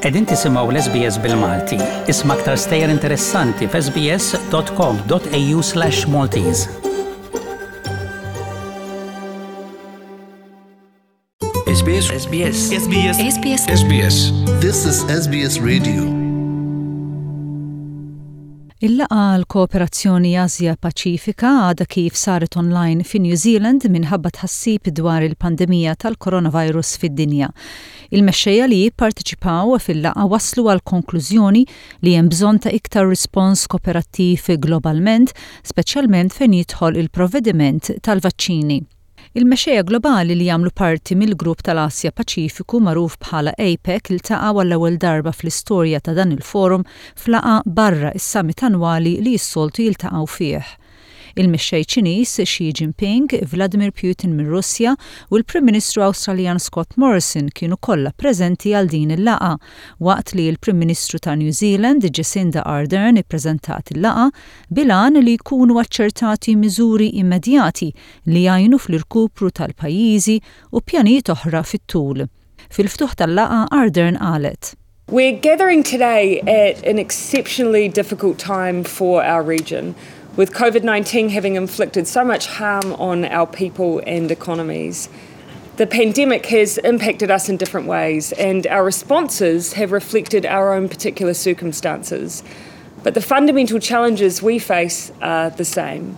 Qegħdin tisimgħu l-SBS bil-Malti. Isma' aktar stejjer interessanti f'sbs.com.au/maltese. SBS SBS SBS SBS SBS This is SBS Radio. Il-laqa għal kooperazzjoni Azja Paċifika għada kif saret online fi New Zealand minħabba tħassib dwar il-pandemija tal-coronavirus fid-dinja. Il-mexxejja li jipparteċipaw fil-laqa waslu għal konklużjoni li hemm bżonn ta' iktar rispons kooperattiv globalment, speċjalment fejn jidħol il-provvediment tal-vaċċini. Il-mexxejja globali li jagħmlu parti mill-grupp tal-Asja-Paċifiku magħruf bħala APEC iltaqgħu għall-ewwel darba fl-istorja ta' dan il-forum f'laqgħa barra s-summit annwali li s-soltu jiltaqgħu fih. Il-mexxej Ċiniż Xi Jinping, Vladimir Putin mir-Russja u l-Prim Ministru Awstraljan Scott Morrison kienu kollha preżenti għal din il-laqgħa waqt li l-Prim Ministru ta' New Zealand Jacinda Ardern ippreżentat il-laqgħa bil-għan li jkunu aċċertati miżuri immedjati li jgħinu fl-irkupru tal-pajjiżi u pjanijiet oħra fit-tul. Fil-ftuħ tal-laqgħa Ardern qalet. We're gathering today at an exceptionally difficult time for our region, with Covid 19 having inflicted so much harm on our people and economies. The pandemic has impacted us in different ways and our responses have reflected our own particular circumstances. But the fundamental challenges we face are the same.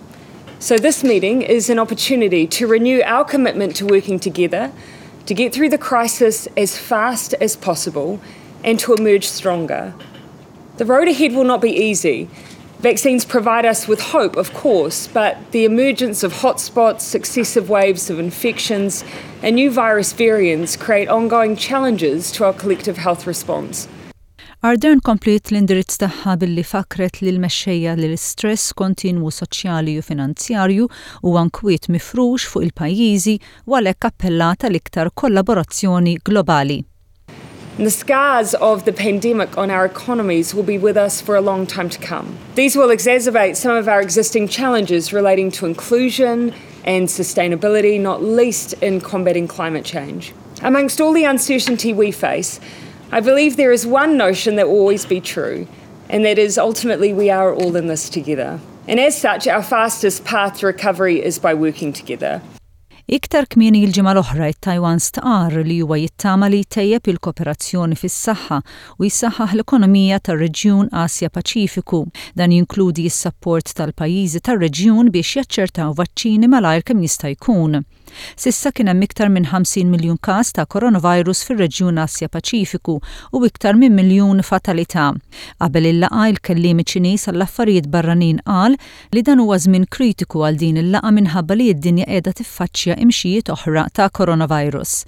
So, this meeting is an opportunity to renew our commitment to working together to get through the crisis as fast as possible and to emerge stronger. The road ahead will not be easy, Vaccines provide us with hope, of course, but the emergence of hotspots, successive waves of infections, and new virus variants create ongoing challenges to our collective health response. Ardern kompliet l-indirizz tagħha billi fakkret lill-mexxejja li l-istress kontinwu soċjali u finanzjarju huwa nkwiet mifrux fuq il-pajjiżi u għalhekk appellat għal iktar kollaborazzjoni globali. The scars of the pandemic on our economies will be with us for a long time to come. These will exacerbate some of our existing challenges relating to inclusion and sustainability, not least in combating climate change. Amongst all the uncertainty we face, I believe there is one notion that will always be true and that is ultimately we are all in this together and as such our fastest path to recovery is by working together. Iktar kmieni l-ġimgħa l-oħra it-Tajwan stqarr li huwa jittama li jtejjeb il-koperazzjoni fis-saħħa u jsaħħaħ l-ekonomija tar-reġjun Asja-Paċifiku. Dan jinkludi s-sapport tal-pajjiżi tar-reġjun biex jaċċertaw vaċċini malajr kemm jista' jkun. S'issa kien hemm iktar minn 50 miljun każ ta' coronavirus fir-reġjun Asja-Paċifiku u iktar minn miljun fatalità. Qabel il-laqgħa, il-kelliem Ċiniż għall-affarijiet barranin qal li dan huwa żmien kritiku għal din il-laqgħa minħabba li d-dinja qiegħda tiffaċċja imxijiet oħra ta' coronavirus.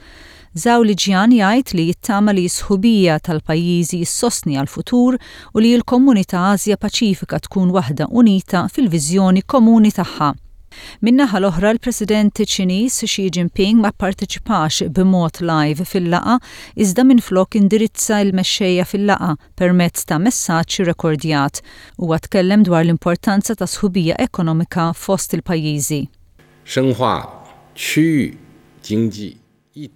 Zhao Lijian jgħid li jittama li s-sħubija tal-pajjiżi ssostni għall-futur u li l-Komunità Asja-Paċifika tkun waħda unita fil-viżjoni komuni tagħha. Min-naħa l-oħra, l-President Ċiniż Xi Jinping ma pparteċipax b'mod live fil-laqgħa iżda minflok indirizza l-mexxejja fil-laqgħa permezz ta' messaġġ irrekordjat. Huwa tkellem dwar l-importanza ta' sħubija ekonomika fost il-pajjiżi. 深化区域经济。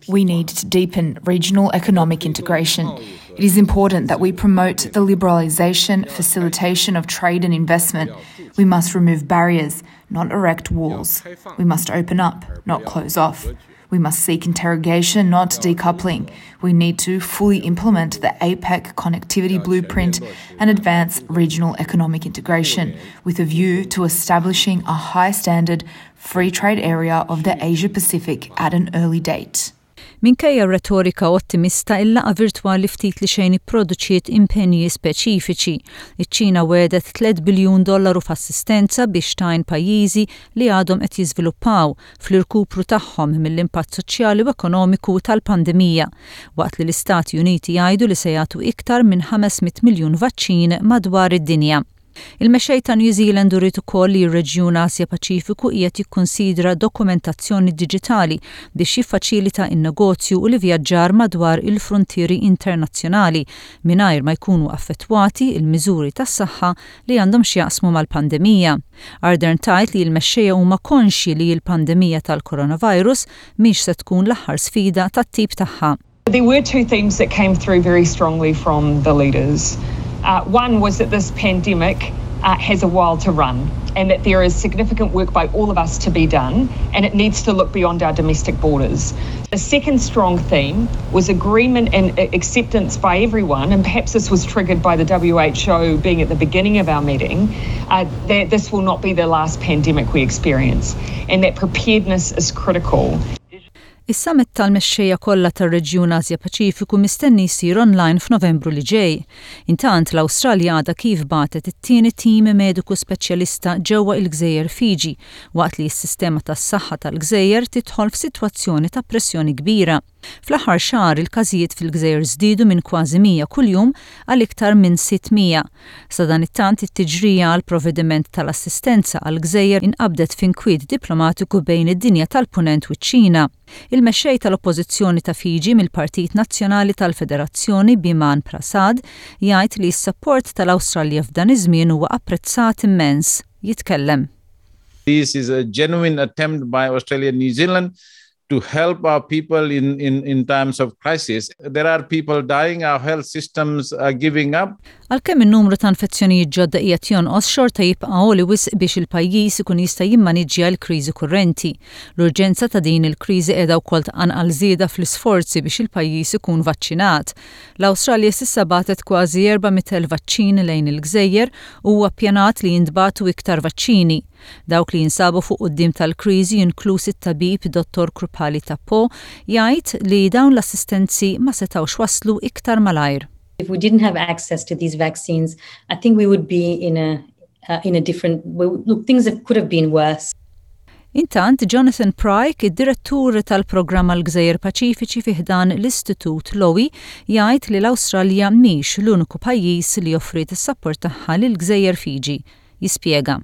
We need to deepen regional economic integration. It is important that we promote the liberalisation, facilitation of trade and investment. We must remove barriers, not erect walls. We must open up, not close off. We must seek interrogation, not decoupling. We need to fully implement the APEC connectivity blueprint and advance regional economic integration with a view to establishing a high standard Free Trade Area of the Asia Pacific at an early date. Minkejja r-retorika ottimista, il-laqgħa virtwali ftit li xejn ipproduċiet impenji speċifiċi. Iċ-Ċina wegħdet tliet biljun dollaru f'assistenza biex tgħin pajjiżi li għadhom qed jiżviluppaw fl-irkupru tagħhom mill-impatt soċjali u ekonomiku tal-pandemija, waqt li l-Istati Uniti jgħidu li se jagħtu iktar minn 500 miljun vaċċin madwar id-dinja. Il-Mexxej ta' New Zealand uriet ukoll li r-reġjun Asja-Paċifiku qiegħed jikkunsidra dokumentazzjoni diġitali biex jiffaċilita n-negozju u l-ivvjaġġar madwar il-fruntieri internazzjonali mingħajr ma jkunu affettwati l-miżuri tas-saħħa li għandhom x'jaqsmu mal-pandemija. Ardern tgħid li l-Mexxejja huma konxji li l-pandemija tal-Coronavirus mhix se tkun l-aħħar sfida tat-tip tagħha. There were two themes that came through very strongly from the leaders. Uh, one was that this pandemic uh, has a while to run and that there is significant work by all of us to be done and it needs to look beyond our domestic borders. The second strong theme was agreement and uh, acceptance by everyone, and perhaps this was triggered by the WHO being at the beginning of our meeting, uh, that this will not be the last pandemic we experience and that preparedness is critical. Is-Summit tal-Mexxejja kollha tar-Reġjun Ażja-Paċifiku mistenni jsir online f'Novembru li ġej. Intant, l-Awstralja għadha kif bagħtet it-tieni tim mediku speċjalista ġewwa il-gżejjer Fiji, waqt li s-sistema tas-saħħa tal-gżejjer tidħol f'sitwazzjoni ta' pressjoni kbira. Fl-aħħar xahar, il-każijiet fil-gżejjer żdiedu minn kważi 100 kuljum għal iktar minn 600. Sadanittant, it-tiġrija għall-provvediment tal-assistenza għall-gżejjer inqabdet f'inkwiet diplomatiku bejn id-dinja tal-Punent u ċ-Ċina. Il-mexxej tal-Oppożizzjoni ta' Fiji mill-Partit Nazzjonali tal-Federazzjoni, Biman Prasad, jgħid li s-sapport tal-Awstralja f'dan iż-żmien huwa apprezzat immens. Jitkellem. This is a genuine attempt by Australia and New Zealand to help our people in, in, in times of crisis. There are people dying, our health systems are giving up. Għalkemm in-numru ta' infezzjonijiet ġodda qiegħed jonqos xorta jibqa' għoli wisq biex il-pajjiż ikun jista' jimmaniġġja l-kriżi kurrenti. L-urġenza ta' din il-kriżi qiegħda wkoll tqanqal żieda fl-isforzi biex il-pajjiż ikun vaċċinat. L-Awstralja s'issa bagħtet kważi 400,000 vaċċin lejn il-gżejjer u huwa ppjanat li jintbagħtu iktar vaċċini. Dawk li jinsabu fuq quddiem tal-kriżi, inkluż it-tabib Dottor Krupali Tappo, jgħid li dawn l-assistenzi ma setgħux waslu iktar malajr. If we didn't have access to these vaccines, I think we would be in a in a different look things have could have been worse. Intant, Jonathan Pryke, id-Direttur tal-Programm għall-Gżejjer Paċifiċi fi ħdan l-Istitut Lowy, jgħid li l-Awstralja mhix l-uniku pajjiż li offriet is-sapport tagħha lill-Gżejjer Fiji. Jispjega.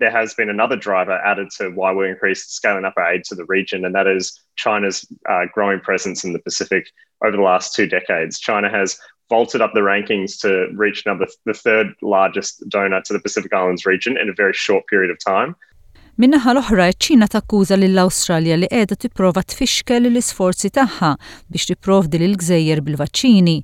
there has been another driver added to why we increased scaling up our aid to the region, and that is China's uh, growing presence in the Pacific over the last two decades. China has vaulted up the rankings to reach number the third largest donor to the Pacific Islands region in a very short period of time. Minnaħa l-oħra, ċina takkuża lill awstralja li qiegħda tipprova tfixkel l-isforzi tagħha biex tipprovdi lil gżejjer bil-vaċċini.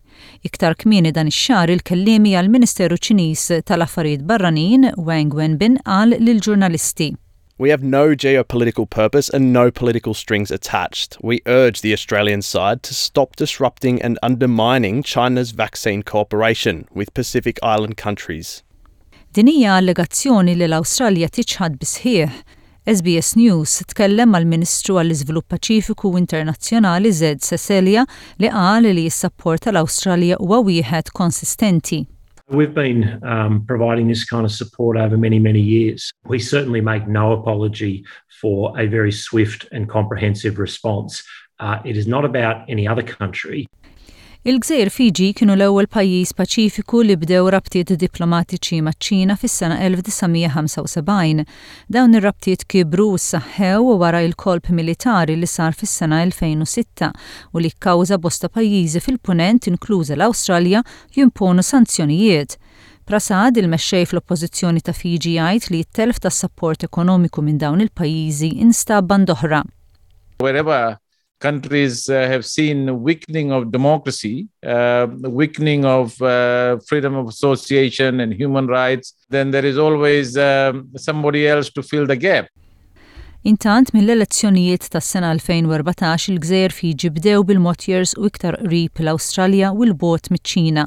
Iktar kmieni dan ix-xahar il-kelliemi għall-Ministeru Ċiniż tal-Affarijiet Barranin, Wang Wenbin qal lill-ġurnalisti. We have no geopolitical purpose and no political strings attached. We urge the Australian side to stop disrupting and undermining China's vaccine cooperation with Pacific Island countries. Din hija allegazzjoni li l-Awstralja tiċħad bi sħiħ. SBS News tkellem mal-Ministru għall-Iżvilupp Paċifiku u Internazzjonali Zed Seselja li qal li s-sapport tal-Awstralja huwa wieħed konsistenti. We've been providing this kind of support over many, many years. We certainly make no apology for a very swift and comprehensive response. Uh, it is not about any other country. Il-Gżejjer Fiji kienu l-ewwel pajjiż Paċifiku li bdew rabtiet diplomatiċi maċ-Ċina fis-sena 1975. Dawn ir-rabtiet kibru u ssaħħew wara il-kolp militari li sar fis-sena 2006 u li kkawża bosta pajjiżi fil-punent inkluża l-Awstralja jimponu sanzjonijiet. Prasad, il-mexxej fl-oppożizzjoni ta' Fiji jgħid li t-telf tas-sapport ekonomiku minn dawn il-pajjiżi instab band oħra. Wherever countries uh, have seen weakening of democracy, uh, weakening of uh, freedom of association and human rights, then there is always um, somebody else to fill the gap. Intant, mill-elezzjonijiet tas sena 2014 il-gżejjer Fiji bdew bil-mod u iktar qrib l-Awstralja u l-bot miċ-Ċina.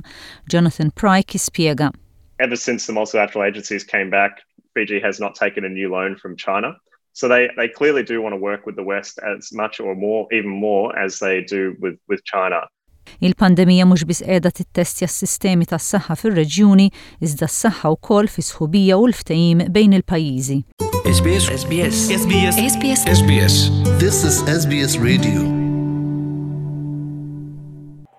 Jonathan Pryke jispjega. Ever since the multilateral agencies came back, Fiji has not taken a new loan from China. So they, they clearly do want to work with the West as much or more, even more, as they do with, with China. Il-pandemija mhux biss qiegħda tittestja s-sistemi tas-saħħa fir-reġjuni, iżda s-saħħa wkoll fis-sħubija u l-ftehim bejn il-pajjiżi. SBS SBS SBS SBS SBS This is SBS Radio.